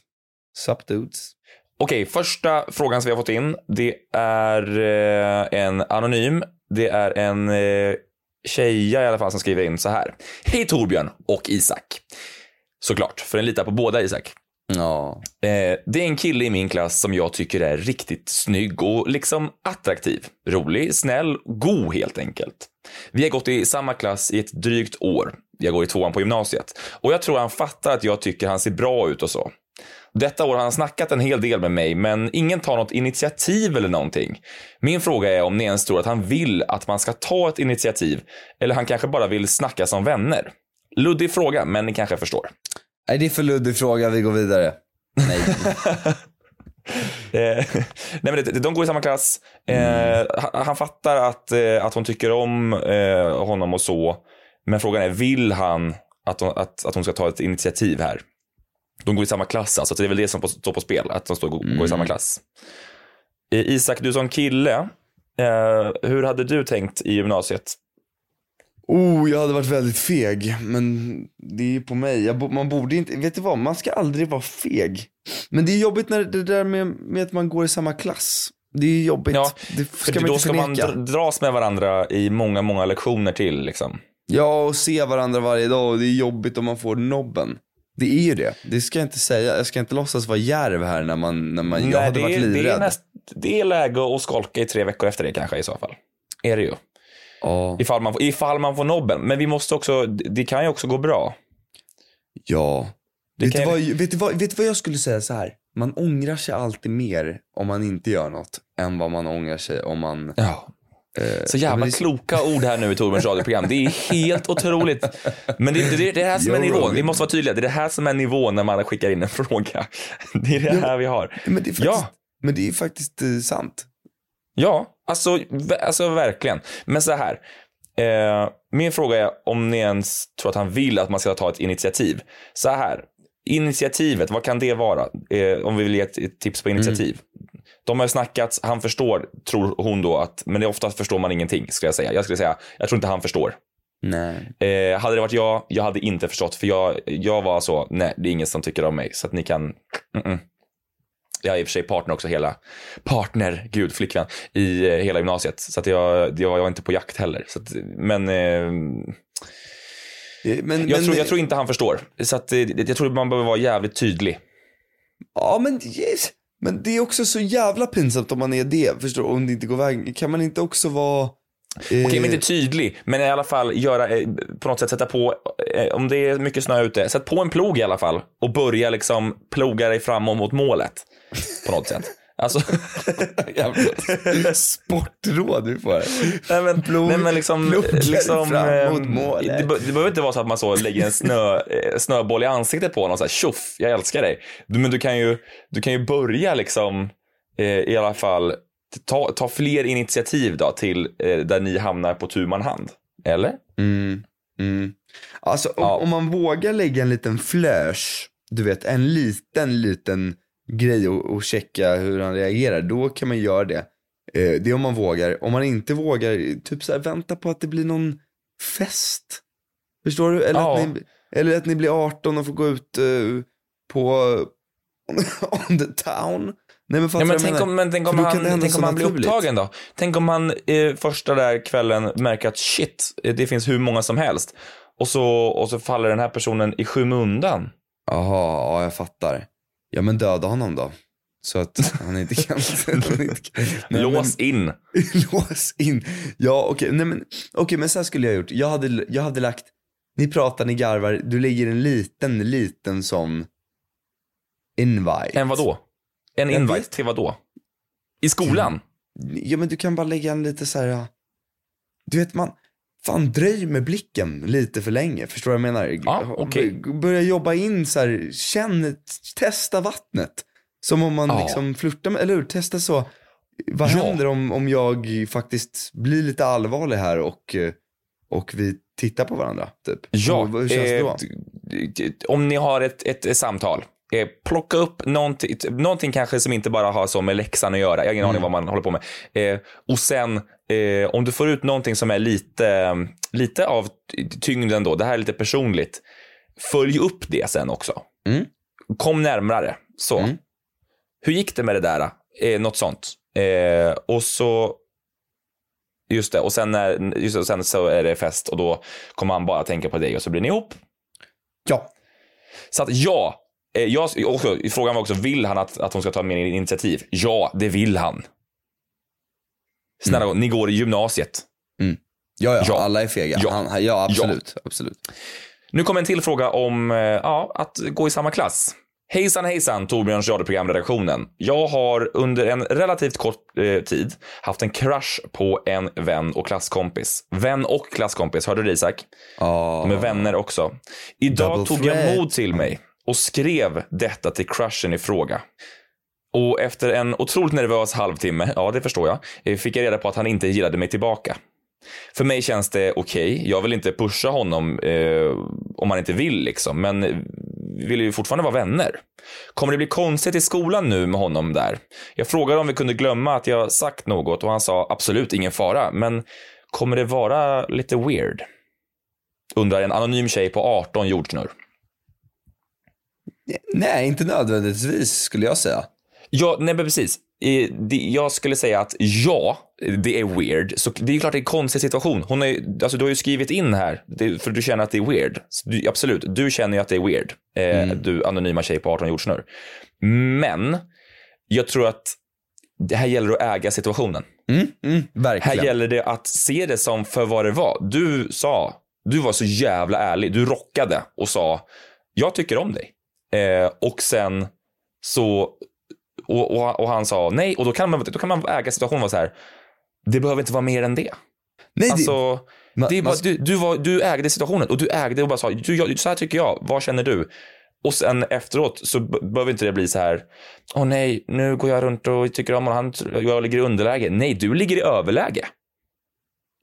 Sup dudes. Okej, första frågan som vi har fått in, det är eh, en anonym. Det är en eh, tjeja i alla fall som skriver in så här. Hej Torbjörn och Isak. Såklart, för den litar på båda Isak. Ja. Eh, det är en kille i min klass som jag tycker är riktigt snygg och liksom attraktiv. Rolig, snäll, god helt enkelt. Vi har gått i samma klass i ett drygt år. Jag går i tvåan på gymnasiet. Och jag tror han fattar att jag tycker han ser bra ut och så. Detta år har han snackat en hel del med mig, men ingen tar något initiativ eller någonting. Min fråga är om ni ens tror att han vill att man ska ta ett initiativ, eller han kanske bara vill snacka som vänner. Luddig fråga, men ni kanske förstår. Nej, det är för luddig fråga, vi går vidare. Nej. Eh, nej men de går i samma klass. Eh, han, han fattar att, eh, att hon tycker om honom och så. Men frågan är, vill han att hon, att, att hon ska ta ett initiativ här? De går i samma klass alltså, så det är väl det som på, står på spel, att de står, går i samma klass. Eh, Isak, du som kille, hur hade du tänkt i gymnasiet? Oh, jag hade varit väldigt feg, men det är ju på mig. Jag, man borde inte, vet du vad, man ska aldrig vara feg. Men det är jobbigt när det där med, med att man går i samma klass. Det är jobbigt, Ja, det För ska man då ska man förneka. dras med varandra i många, många lektioner till. Liksom. Ja, och se varandra varje dag och det är jobbigt om man får nobben. Det är ju det, det ska jag inte säga. Jag ska inte låtsas vara järv här när man, när man jag Nej, hade det, varit är, det, är livrädd. näst, det är läge att skolka i tre veckor efter det kanske i så fall. Är det ju. Ja. Ifall man, ifall man får nobben. Men vi måste också, det kan ju också gå bra. Ja. Det Vet kan du, vad, vet, du vad, vet du vad jag skulle säga så här? Man ångrar sig alltid mer om man inte gör något än vad man ångrar sig om man... Ja. eh, Så jävla kloka ord här nu i Torbjörns radioprogram. Det är helt otroligt. Men det, det, det är det här som är nivån. Vi måste vara tydliga. Det är det här som är nivån när man skickar in en fråga. Det är det här vi har. Men det är faktiskt, Ja. men det är faktiskt eh, sant. Ja, alltså, alltså verkligen. Men så här. Eh, min fråga är om ni ens tror att han vill att man ska ta ett initiativ. Så här. Initiativet, vad kan det vara? Eh, om vi vill ge ett, tips på initiativ. De har ju snackat, han förstår, tror hon då, att, men det oftast förstår man ingenting, skulle jag säga. Jag skulle säga, jag tror inte han förstår. Nej. Eh, hade det varit jag, jag hade inte förstått, för jag, jag var så, nej, det är ingen som tycker om mig, så att ni kan, mm-mm. Jag är i och för sig partner också, hela, partner, gud, flickvän, i eh, hela gymnasiet. Så att jag, jag var inte på jakt heller. Så att, men eh, Eh, Men, jag, men, tror, jag tror inte han förstår. Så att, eh, jag tror man behöver vara jävligt tydlig. Ja, men, yes. men det är också så jävla pinsamt om man är det, förstår du? Om det inte går vägen. Kan man inte också vara... Eh, Okej, men inte tydlig, men i alla fall göra, eh, på något sätt sätta på, eh, om det är mycket snö ute, sätt på en plog i alla fall och börja liksom ploga dig framåt mot målet. På något sätt. Alltså, sportråd vi får. nej men, Plog- nej, men liksom, liksom fram eh, mot målet. det, det behöver inte vara så att man så lägger en snö, eh, snöboll i ansiktet på honom och så här, tjoff, jag älskar dig. Du, men du kan ju, du kan ju börja liksom, eh, i alla fall, ta, ta fler initiativ då till eh, där ni hamnar på tu man hand. Eller? Mm, mm. Alltså om, Ja. om man vågar lägga en liten flörs, du vet en liten, liten grej och, och checka hur han reagerar, då kan man göra det. Eh, det är om man vågar. Om man inte vågar, typ så här, vänta på att det blir någon fest. Förstår du? Eller, Ja. att, ni, eller att ni blir 18 och får gå ut eh, på on the town. Nej men fattar Ja, men tänk om, men tänk om han, tänk om han blir upptagen då? Tänk om han eh, första där kvällen märker att shit, det finns hur många som helst. Och så, och så faller den här personen i skymundan. Jaha, ja jag fattar. Ja men döda honom då. Så att han inte kan... han inte kan- Nej, Lås in. Men, lås in. Ja okej, nej men, okej men så här skulle jag ha gjort. Jag hade, jag hade lagt, ni pratar, ni garvar, du lägger en liten, liten sån invite. En vadå? En Jag invite vet. till vadå? I skolan? Ja men du kan bara lägga en lite så här. Du vet man, fan dröj med blicken lite för länge. Förstår du vad jag menar? Ja. B- Börja jobba in så här, känn, testa vattnet. Som om man Ja. liksom flörtar med, eller hur? Testa så. Vad Ja. händer om, om jag faktiskt blir lite allvarlig här och, eh, och vi tittar på varandra? Typ. Ja, Och hur känns det eh, då? d- d- om ni har ett, ett, ett samtal, eh, plocka upp någonting, någonting kanske som inte bara har så med läxan att göra. Jag har ingen aning vad man håller på med. Eh, och sen, eh, om du får ut någonting som är lite, lite av tyngden då, det här är lite personligt. Följ upp det sen också. Mm. Kom närmare. Så. Mm. hur gick det med det där? Eh, något sånt. Eh, och så, just det, och sen, när, just det, och sen så är det fest och då kommer han bara tänka på dig och så blir ni ihop. Ja. Så att ja, jag, också, frågan var också, vill han att, att hon ska ta mer initiativ? Ja, det vill han. Snälla, ni går i gymnasiet. Ja, ja, Ja. alla är fega. Ja. Han, ja, absolut. absolut. Nu kommer en till fråga om eh, ja, att gå i samma klass. Hejsan hejsan Torbjörns radioprogramredaktionen. Jag har under en relativt kort eh, tid haft en crush på en vän och klasskompis. Vän och klasskompis, hörde du det, Isak? Ja. De är vänner också. Idag Double tog jag mod till mig och skrev detta till crushen i fråga. Och efter en otroligt nervös halvtimme, ja det förstår jag, eh, fick jag reda på att han inte gillade mig tillbaka. För mig känns det okej. Jag vill inte pusha honom eh, om han inte vill liksom. Men vi vill ju fortfarande vara vänner. Kommer det bli konstigt i skolan nu med honom där? Jag frågade om vi kunde glömma att jag sagt något och han sa absolut ingen fara. Men kommer det vara lite weird? Undrar en anonym tjej på 18 jordknurr. Nej, inte nödvändigtvis skulle jag säga. Ja, nej men precis. Jag skulle säga att ja, det är weird. Så det är klart det är en konstig situation. Hon är, alltså, du har ju skrivit in här, för du känner att det är weird. Du, absolut, du känner ju att det är weird. Eh, Du anonyma tjej på 18 jordsnurr. Men jag tror att det här gäller att äga situationen. Mm, mm. Här gäller det att se det som för vad det var. Du sa, du var så jävla ärlig. Du rockade och sa, jag tycker om dig. Eh, och sen så, och, och, och han sa nej. Och då kan man, då kan man äga situationen och vara så här, det behöver inte vara mer än det. Nej, det- Alltså, det är bara, man- du, du, var, du ägde situationen och du ägde och bara sa, du, jag, så här tycker jag, vad känner du? Och sen efteråt så behöver inte det bli så här, åh nej, nu går jag runt och tycker om honom, han, jag ligger i underläge. Nej, du ligger i överläge.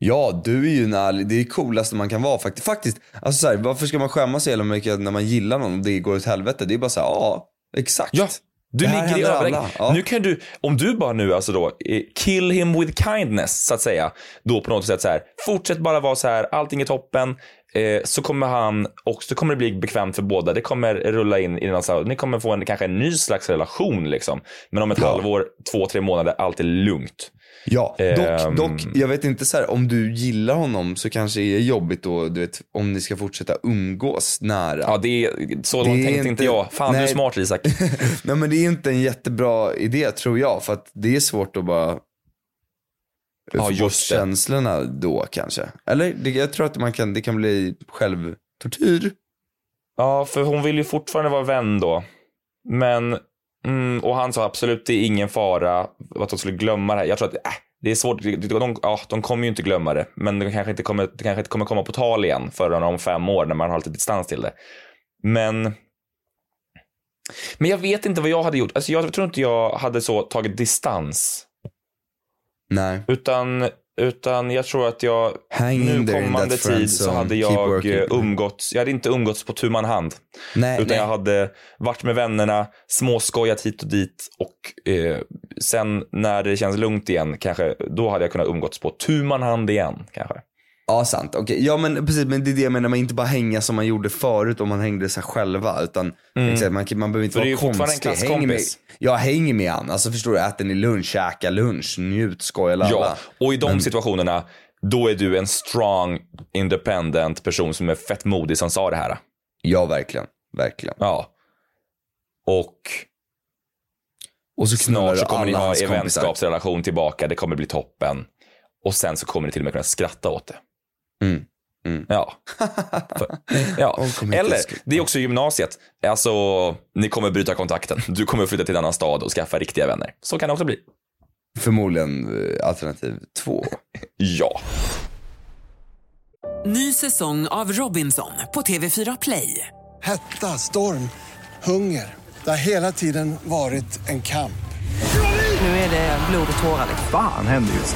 Ja, du är ju en ärlig, det är det coolaste man kan vara faktiskt. Faktiskt, alltså så här, varför ska man skämmas så jävla mycket när man gillar någon och det går åt helvete? Det är bara så här, ja, exakt. Ja, du Det ligger i överläge. alla, ja. Nu kan du, om du bara nu alltså då, eh, kill him with kindness så att säga, då på något sätt så här, fortsätt bara vara så här, allting är toppen, eh, så kommer han, och så kommer det bli bekvämt för båda. Det kommer rulla in i en, så här, ni kommer få en, kanske en ny slags relation liksom. Men om ett Ja. halvår, två, tre månader, allt är lugnt. Ja, Ehm. dock, dock, jag vet inte så här, om du gillar honom så kanske det är jobbigt då, du vet, om ni ska fortsätta umgås nära. Ja, det är, så långt tänkte inte jag. Fan, du är Nej. smart Isak. Nej men det är inte en jättebra idé tror jag, för att det är svårt att bara Ja, just det. känslorna då kanske. Eller det, jag tror att man kan, det kan bli självtortyr. Ja, för hon vill ju fortfarande vara vän då. Men, mm, och han sa absolut det är ingen fara att de skulle glömma det här. Jag tror att äh, det är svårt. De, de, ja, de kommer ju inte glömma det. Men det kanske inte kommer, det kanske inte kommer komma på tal igen förrän om fem år när man har lite distans till det. Men, men jag vet inte vad jag hade gjort. Alltså jag tror inte jag hade så tagit distans. Nej. Utan, utan jag tror att jag Hang nu kommande tid så hade jag eh, umgåtts, jag hade inte umgåtts på tu man hand. Nej, Utan nej. jag hade varit med vännerna, småskojat hit och dit och eh, sen när det känns lugnt igen kanske, då hade jag kunnat umgåtts på tu man hand igen kanske. Ja, sant. Okej, ja men precis, men det är det jag menar, man inte bara hänga som man gjorde förut om man hängde sig själva, utan exakt, man, man behöver inte Mm. För vara fortfarande en konstig. Häng med, klasskompis. ja, häng med han. Alltså förstår du, äter ni lunch, käka lunch, njut, skoja lalla. Ja, och i de situationerna, då är du en strong, independent person som är fett modig som sa det här. Ja, verkligen. Verkligen. Ja. Och Och så snart så kommer ni ha en vänskapsrelation tillbaka, det kommer bli toppen. Och sen så kommer ni till och med kunna skratta åt det. Mm. Mm. Ja. Ja. Eller, det är också gymnasiet. Alltså, ni kommer bryta kontakten. Du kommer flytta till en annan stad och skaffa riktiga vänner. Så kan det också bli. Förmodligen eh, alternativ två. Ja. Ny säsong av Robinson på TV4 Play. Hetta, storm, hunger. Det har hela tiden varit en kamp. Nu är det blod och tårar. liksom. Fan händer just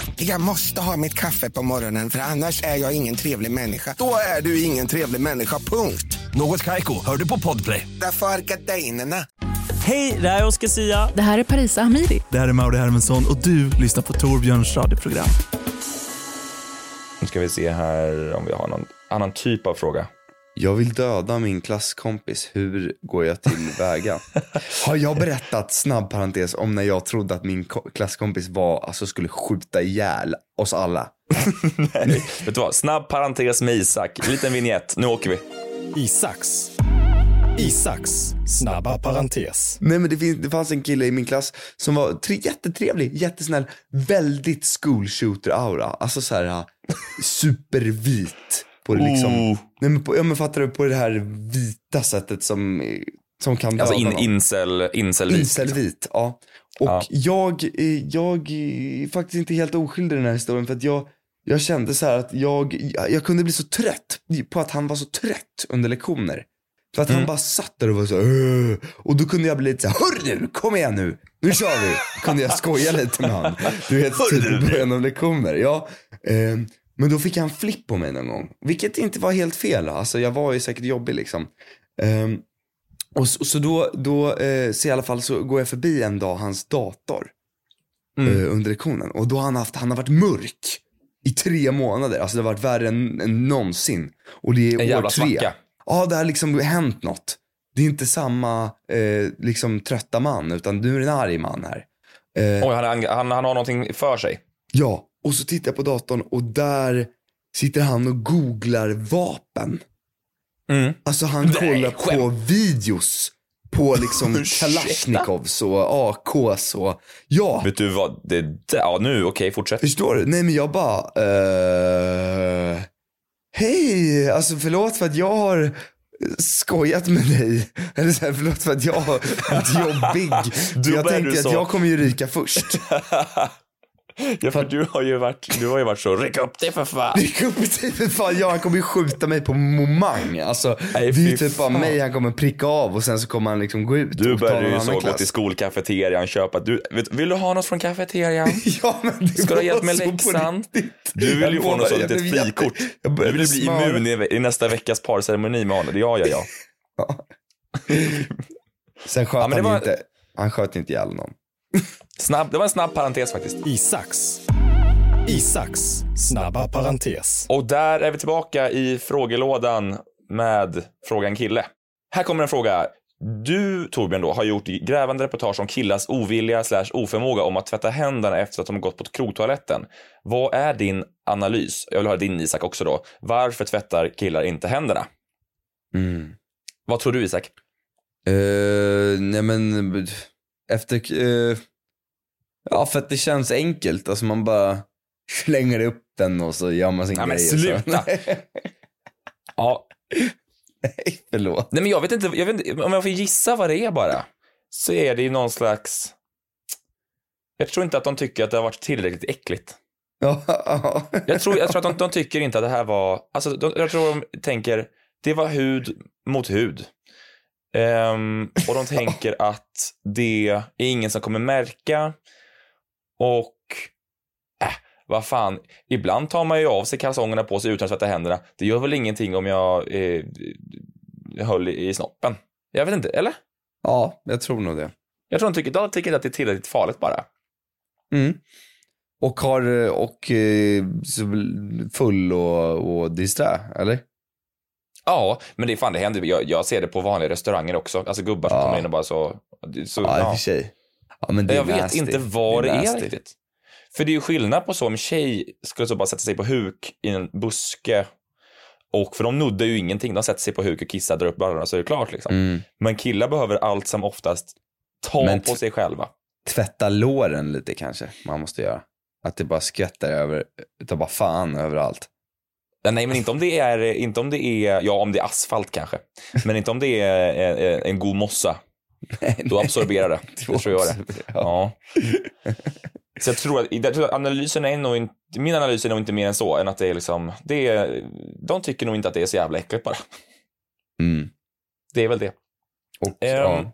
Jag måste ha mitt kaffe på morgonen för annars är jag ingen trevlig människa. Då är du ingen trevlig människa, punkt. Något Kaiko, hör du på Podplay. Därför är gardinerna. Hej, det här är Oscar Sia. Det här är Parisa Hamidi. Det här är Mauri Hermansson och du lyssnar på Torbjörns radioprogram. Nu ska vi se här om vi har någon annan typ av fråga. Jag vill döda min klasskompis. Hur går jag tillväga? Har jag berättat, snabb parentes, om när jag trodde att min ko- klasskompis var, alltså skulle skjuta ihjäl oss alla? Nej, vet du vad? Snabb parentes med Isak. Liten vignett. Nu åker vi. Isaks. Isaks snabba parentes. Nej men det, finns, det fanns en kille i min klass som var tre, jättetrevlig, jättesnäll, väldigt school shooter aura. Alltså så här uh, supervit. På det liksom, Oh. nej, men på, ja, men fattar du, på det här vita sättet som, som kan döda Alltså in, incel, incelvit. Incelvit, ja. Och Ja. jag, eh, jag är faktiskt inte helt oskyldig i den här historien för att jag, jag kände så här att jag, jag, kunde bli så trött på att han var så trött under lektioner. För att han bara satt där och var så "Åh." Och då kunde jag bli lite så här, du, kom igen nu, nu kör vi. kunde jag skoja lite med han. Du vet, typ i början av lektioner. Ja, eh, men då fick han flipp på mig någon gång. Vilket inte var helt fel. Alltså jag var ju säkert jobbig liksom. Ehm, och så, så då, då eh, så i alla fall så går jag förbi en dag hans dator. Eh, under lektionen. Och då har han haft, han har varit mörk. I tre månader. Alltså det har varit värre än, än någonsin. Och det är En jävla år tre. svacka. Ja, det har liksom hänt något. Det är inte samma eh, liksom trötta man, utan nu är det en arg man här. Eh, Oj, han, han, han har någonting för sig. Ja, och så tittar jag på datorn och där sitter han och googlar vapen. Mm. Alltså han kollar på videos på liksom? Kalashnikovs och AKs och ja. Vet du vad? Det, ja, nu, okej, fortsätt. Förstår du? Nej men jag bara, eh, hej, alltså förlåt för att jag har skojat med dig. Eller så här, förlåt för att jag har varit jobbig. Du jag tänkte att jag kommer ju ryka först. Ja, för du har ju varit, du har ju varit så, ryck upp det för fan. Ryck upp dig för fan, ja han kommer ju skjuta mig på momang. Alltså, Nej, det är ju typ bara mig han kommer pricka av och sen så kommer han liksom gå ut Du började ju så gå till skolkafeterian, köpa, du, vet, vill du ha något från kafeterian? Ja men det Ska du var hjälpa med läxan? Du vill ju få något sånt jätte- frikort. jag Du vill bli immun i, i nästa veckas parceremoni med honom. Ja, ja, ja. Sen sköt Ja, han var- inte, han sköt inte ihjäl någon. Snabb, det var en snabb parentes faktiskt. Isaks. Isaks snabba parentes. Och där är vi tillbaka i frågelådan med frågan kille. Här kommer en fråga. Du, Torbjörn, då, har gjort grävande reportage om killars ovilja slash oförmåga om att tvätta händerna efter att de har gått på krogtoaletten. Vad är din analys? Jag vill höra din Isak också då. Varför tvättar killar inte händerna? Mm. Vad tror du Isak? Uh, nej men, efter, uh, ja för att det känns enkelt. Alltså man bara slänger upp den och så gör man sin Ja, men grej. sluta. Så. Ja, nej, förlåt. nej men jag vet, inte, jag vet inte, om jag får gissa vad det är bara, så är det ju någon slags... Jag tror inte att de tycker att det har varit tillräckligt äckligt. Ja, ja. Jag tror, jag tror att de, de tycker inte att det här var, alltså de, jag tror de tänker, det var hud mot hud. Ehm, och de tänker att det är ingen som kommer märka. Och, äh, vad fan, ibland tar man ju av sig kalsongerna på sig utan att tvätta händerna. Det gör väl ingenting om jag eh, höll i, i snoppen. Jag vet inte, eller? ja, jag tror nog det. Jag tror de tycker, de tycker att det är tillräckligt farligt bara. Mm. Och har, och eh, full och, och disträ, eller? Ja, men det är fan det händer. Jag, jag ser det på vanliga restauranger också. Alltså gubbar som Ja. kommer in och bara så. så Ja, i och ja. för sig. Ja, men det är Jag vet inte vad det är, nasty. riktigt. För det är ju skillnad på så om tjej skulle så bara sätta sig på huk i en buske och för de nuddar ju ingenting. De sätter sig på huk och kissar, drar upp brallorna så är det klart liksom. Mm. Men killar behöver allt som oftast ta Men på sig själva. Tvätta låren lite kanske, man måste göra. Att det bara skvätter över, utav bara fan överallt. Nej, men inte om det är, inte om det är, ja om det är asfalt kanske. Men inte om det är eh, eh, en god mossa. Då absorberar det. Det tror jag det. Ja. Så jag tror att, jag tror att analysen är nog inte, min analys är nog inte mer än så, än att det är liksom, det är, de tycker nog inte att det är så jävla äckligt bara. Mm. Det är väl det. Och, Ehm, ja.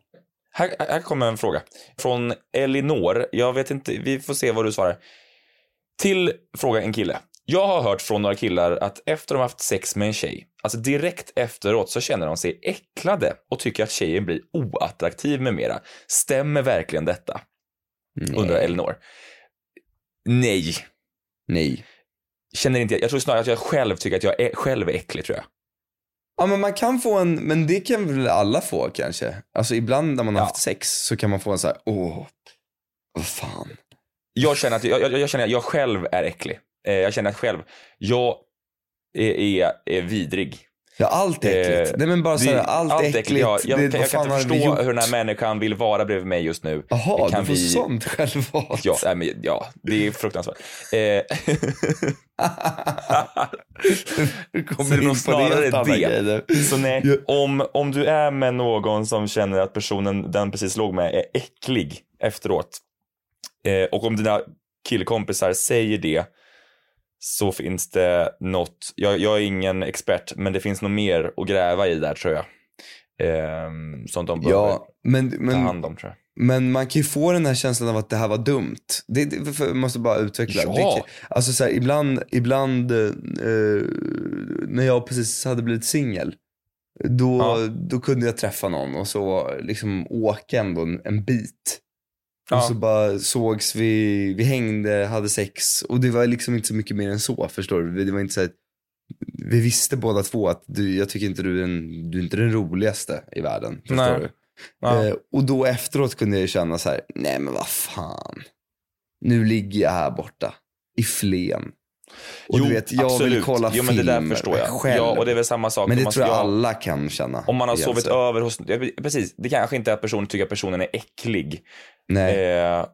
Här, här kommer en fråga från Elinor. Jag vet inte, vi får se vad du svarar. Till fråga en kille. Jag har hört från några killar att efter de haft sex med en tjej, alltså direkt efteråt så känner de sig äcklade och tycker att tjejen blir oattraktiv med mera. Stämmer verkligen detta? Undrar Elinor. Nej. Nej. Känner inte, jag tror snarare att jag själv tycker att jag är, själv är äcklig tror jag. Ja men man kan få en, men det kan väl alla få kanske. Alltså ibland när man har haft sex så kan man få en så här, åh, vad fan. Jag känner att jag, jag, jag känner att jag själv är äcklig. Eh, jag känner själv, jag är, är, är vidrig. Ja, allt är äckligt. Nej, men bara så här, det- allt äckligt, Ja, jag, det- jag, vad jag kan inte förstå hur den här människan vill vara bredvid mig just nu. Jaha, Kan du får vi- sånt självvalt. Ja, nej, men, ja, det är fruktansvärt. Eh, kommer så det är nog snarare det. Så nej, om, om du är med någon som känner att personen den precis låg med är äcklig efteråt eh, och om dina killkompisar säger det så finns det något, jag, jag är ingen expert, men det finns nog mer att gräva i där tror jag. Eh, som de behöver Ja, men, ta men, hand om tror jag. men man kan ju få den här känslan av att det här var dumt. Det, det för- måste bara utveckla. Ja. Det, alltså så här, ibland, ibland eh, när jag precis hade blivit singel. Då, Ja. då kunde jag träffa någon och så liksom åka ändå en, en bit. Och så bara sågs vi, vi hängde, hade sex och det var liksom inte så mycket mer än så, förstår du? Det var inte så här, vi visste båda två att du, jag tycker inte du är den, du är inte den roligaste i världen. Förstår Nej. du? Ja. Eh, och då efteråt kunde jag känna så här, nej men vad fan. Nu ligger jag här borta i Flen. Och du vet, jag vill kolla jo, men det där förstår jag. själv. Ja, och det är väl samma sak. Men det man- tror jag ja, alla kan känna. Om man har sovit sig. över hos, precis, det kanske inte är att personen tycker att personen är äcklig. Nej. Eh,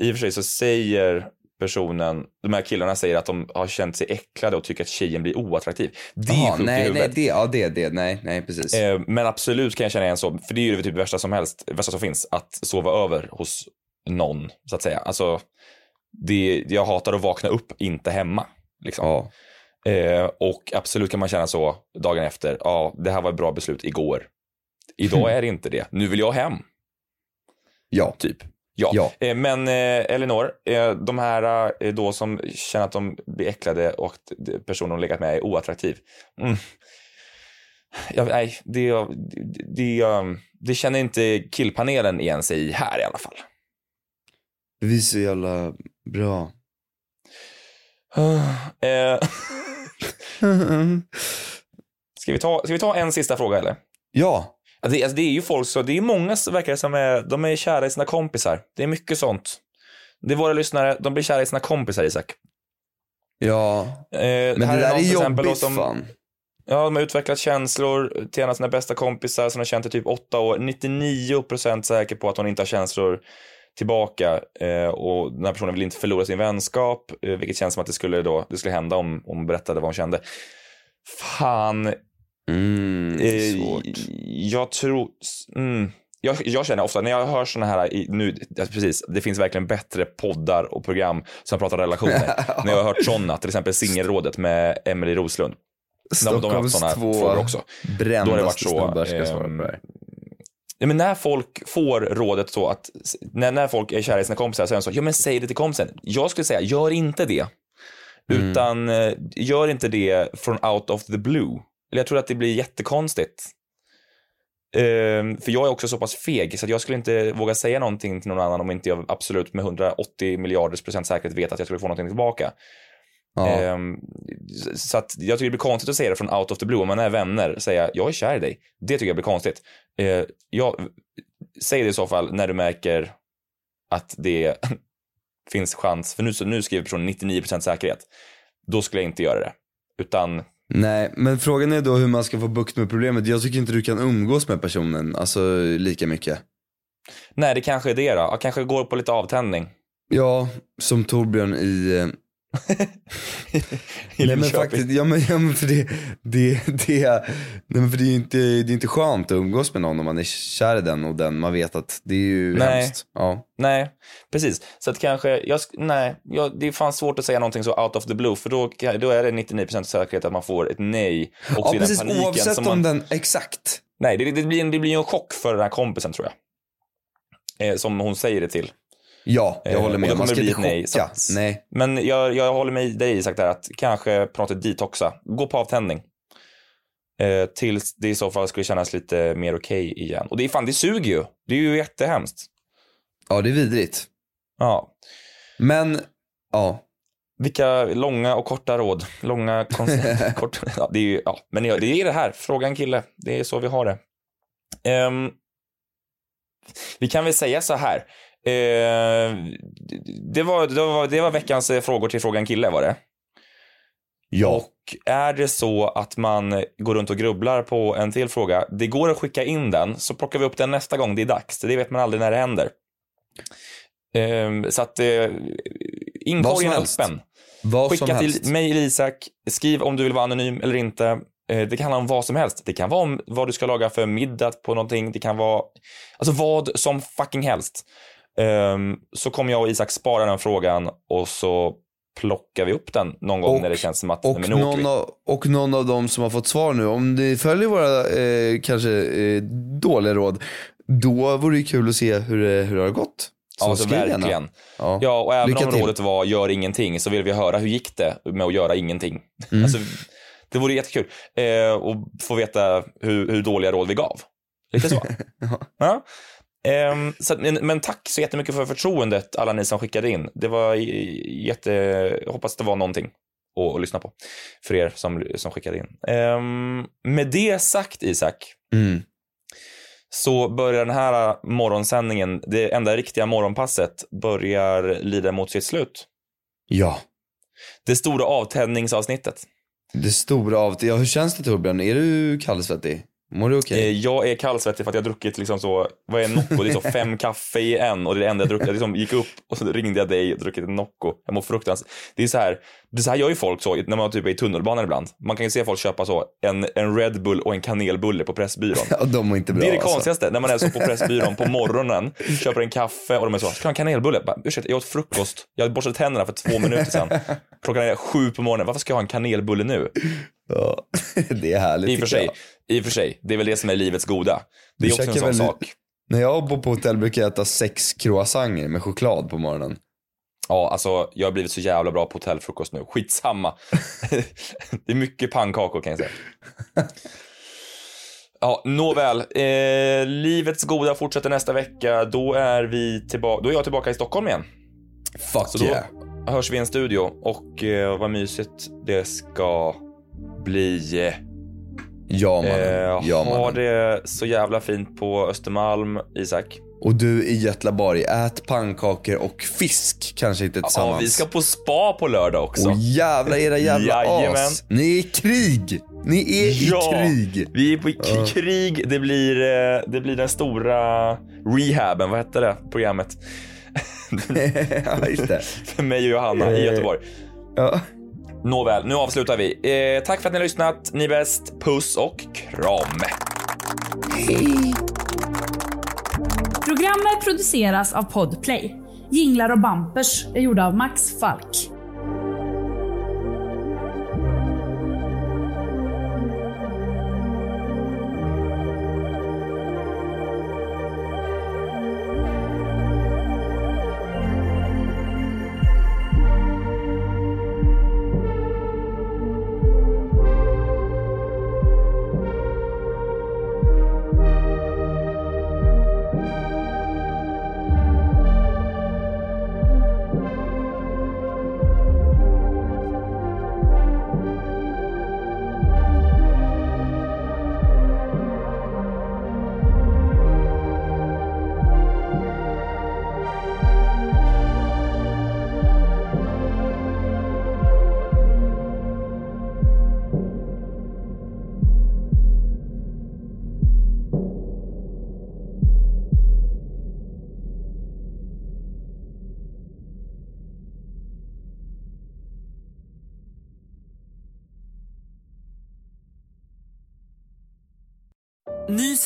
I och för sig så säger personen, de här killarna säger att de har känt sig äcklade och tycker att tjejen blir oattraktiv. Det är Jaha, sjukt i nej, nej, huvudet. det, ja, det, det, nej, nej, precis. Eh, men absolut kan jag känna igen så, för det är ju det typ värsta som helst, värsta som finns, att sova över hos någon, så att säga. Alltså, det, jag hatar att vakna upp, inte hemma. Liksom. Ja. Eh, och absolut kan man känna så dagen efter, ja, det här var ett bra beslut igår. Idag är det inte det, nu vill jag hem. Ja. Typ. Ja. Ja. Eh, men eh, Elinor, eh, de här eh, då som känner att de blir äcklade och att personen de legat med är oattraktiv. Mm. Ja, nej, det, det, det, det känner inte killpanelen igen sig i här i alla fall. Vi är så jävla bra. Eh, ska, vi ta, ska vi ta en sista fråga eller? Ja. Alltså, det, alltså, det är ju folk, så det är många verkar som är, de är kära i sina kompisar. Det är mycket sånt. Det är våra lyssnare, de blir kära i sina kompisar Isak. Ja. Eh, Men det här där är exempel jobbigt som, fan. Ja, de har utvecklat känslor till en av sina bästa kompisar som de har känt i typ åtta år. 99% säker på att hon inte har känslor tillbaka eh, och den här personen vill inte förlora sin vänskap, eh, vilket känns som att det skulle, då, det skulle hända om, om hon berättade vad hon kände. Fan. Mm, det är Eh, svårt. Jag tror... Mm, jag, jag känner ofta när jag hör såna här, i, nu, precis, det finns verkligen bättre poddar och program som pratar relationer. när jag har hört sådana, till exempel Singelrådet med Emily Roslund. De, de Stockholms sådana två också. Brändaste snubbar ska svara ehm, på det här. Ja, men när folk får rådet så att, när, när folk är kära i sina kompisar så är de så, ja men säg det till kompisen. Jag skulle säga, gör inte det. Mm. Utan eh, gör inte det från out of the blue. Eller jag tror att det blir jättekonstigt. Ehm, för jag är också så pass feg så att jag skulle inte våga säga någonting till någon annan om inte jag absolut med 180 miljarders procent säkerhet vet att jag skulle få någonting tillbaka. Ja. Ehm, så att jag tycker det blir konstigt att säga det från out of the blue. Om man är vänner, säga jag är kär i dig. Det tycker jag blir konstigt. Eh, jag, säg det i så fall när du märker att det finns chans, för nu, nu skriver personen 99% säkerhet. Då skulle jag inte göra det. Utan, Nej, men frågan är då hur man ska få bukt med problemet. Jag tycker inte du kan umgås med personen, alltså lika mycket. nej det kanske är det då. Jag kanske går på lite avtändning. Ja, som Torbjörn i... nej men faktiskt, ja men, ja, men för det, det, det, nej, men för det är ju inte, det är inte skönt att umgås med någon om man är kär i den och den, man vet att det är ju Nej. hemskt. Ja. Nej, precis. Så att kanske, jag, nej, jag, det är fan svårt att säga någonting så out of the blue, för då, då är det 99% säkerhet att man får ett nej. Och Ja den precis, paniken oavsett som om man, den, exakt. Nej, det, det, blir en, det blir en chock för den här kompisen tror jag. eh, som hon säger det till. Ja, jag Eh, håller med. Man ska inte nej. Chocka. att- Nej. Men jag, jag håller med dig Isak där att kanske på något sätt detoxa. Gå på avtändning. Eh, tills det i så fall skulle kännas lite mer okej igen. Och det är fan, det suger ju. Det är ju jättehemskt. Ja, det är vidrigt. Ja. Men, ja. Vilka långa och korta råd. Långa, kons- kort, ja, det är ju, ja. Men det är det här, fråga en kille. Det är så vi har det. Ehm, vi kan väl säga så här. Eh, det, var, det, var, det var veckans eh, frågor till Fråga en kille var det. Ja. Och är det så att man går runt och grubblar på en till fråga, det går att skicka in den, så plockar vi upp den nästa gång det är dags. Det vet man aldrig när det händer. Ehm, så att eh, inkorgen är öppen. Vad Skicka till mig eller Isak, skriv om du vill vara anonym eller inte. Det kan handla om vad som helst. Det kan vara om vad du ska laga för middag på någonting. Det kan vara alltså vad som fucking helst. Ehm, Så kommer jag och Isak spara den frågan och så plockar vi upp den någon gång Och- när det känns som att Och nu åker någon, av, och någon av dem som har fått svar nu, om ni följer våra eh, kanske eh, dåliga råd, då vore det kul att se hur det, hur det har gått. Så Ja, så skriv gärna. verkligen. Ja. Ja, och även Lycka om till. rådet var gör ingenting så vill vi höra hur gick det med att göra ingenting. Mm. Alltså, det vore jättekul. Eh, och få veta hur, hur dåliga råd vi gav. Lite så. ja. Ehm, så, men, men tack så jättemycket för förtroendet alla ni som skickade in. Det var jätte, jag hoppas det var någonting att, att lyssna på för er som, som skickade in. Ehm, med det sagt Isak, Mm. så börjar den här morgonsändningen, det enda riktiga morgonpasset, börjar lida mot sitt slut. Ja. Det stora avtändningsavsnittet. Det stora av... Ja, hur känns det Torbjörn? Är du kallsvettig? Mår du okej? Eh, Jag är kallsvettig för att jag har druckit liksom så, vad är Nocco? Det är så fem kaffe i en och det är det enda jag druckit. Jag liksom gick upp och så ringde jag dig och druckit en Nocco. Jag mår fruktansvärt. Det är så här, det är så här gör ju folk så när man typ är i tunnelbanan ibland. Man kan ju se folk köpa så en, en Red Bull och en kanelbulle på Pressbyrån. Ja, de mår inte bra Det är det alltså. konstigaste, när man är så på Pressbyrån på morgonen, köper en kaffe och de är så, ska du ha en kanelbulle? Bara, Ursäkta, jag åt frukost, jag borstade tänderna för två minuter sedan. Klockan är sju på morgonen, varför ska jag ha en kanelbulle nu? Ja, det är härligt I och för sig, jag. i och för sig, det är väl det som är livets goda. Det är Du också en sån väl- sak. När jag bor på hotell brukar jag äta sex croissanter med choklad på morgonen. Ja, alltså jag har blivit så jävla bra på hotellfrukost nu. Skitsamma. det är mycket pannkakor kan jag säga. Ja, nåväl. Eh, livets goda fortsätter nästa vecka. Då är vi tillbaka, då är jag tillbaka i Stockholm igen. Fuck Så då yeah. hörs vi i en studio och eh, vad mysigt det ska bli. Ja mannen. Eh, ja, ha det så jävla fint på Östermalm, Isak. Och du i Götlaborg, ät pannkakor och fisk kanske inte Ja, tillsammans. vi ska på spa på lördag också. Och jävla era jävla as. Ni är i krig. Ni är Ja, i krig. Vi är på Ja. krig. Det blir, eh, det blir den stora rehaben. Vad hette det programmet? ja, just det. För mig och Johanna i Eh, Göteborg. Ja. Nåväl, nu avslutar vi. Eh, tack för att ni har lyssnat. Ni är bäst. Puss och kram. Programmet produceras av Podplay. Jinglar och bampers är gjorda av Max Falk.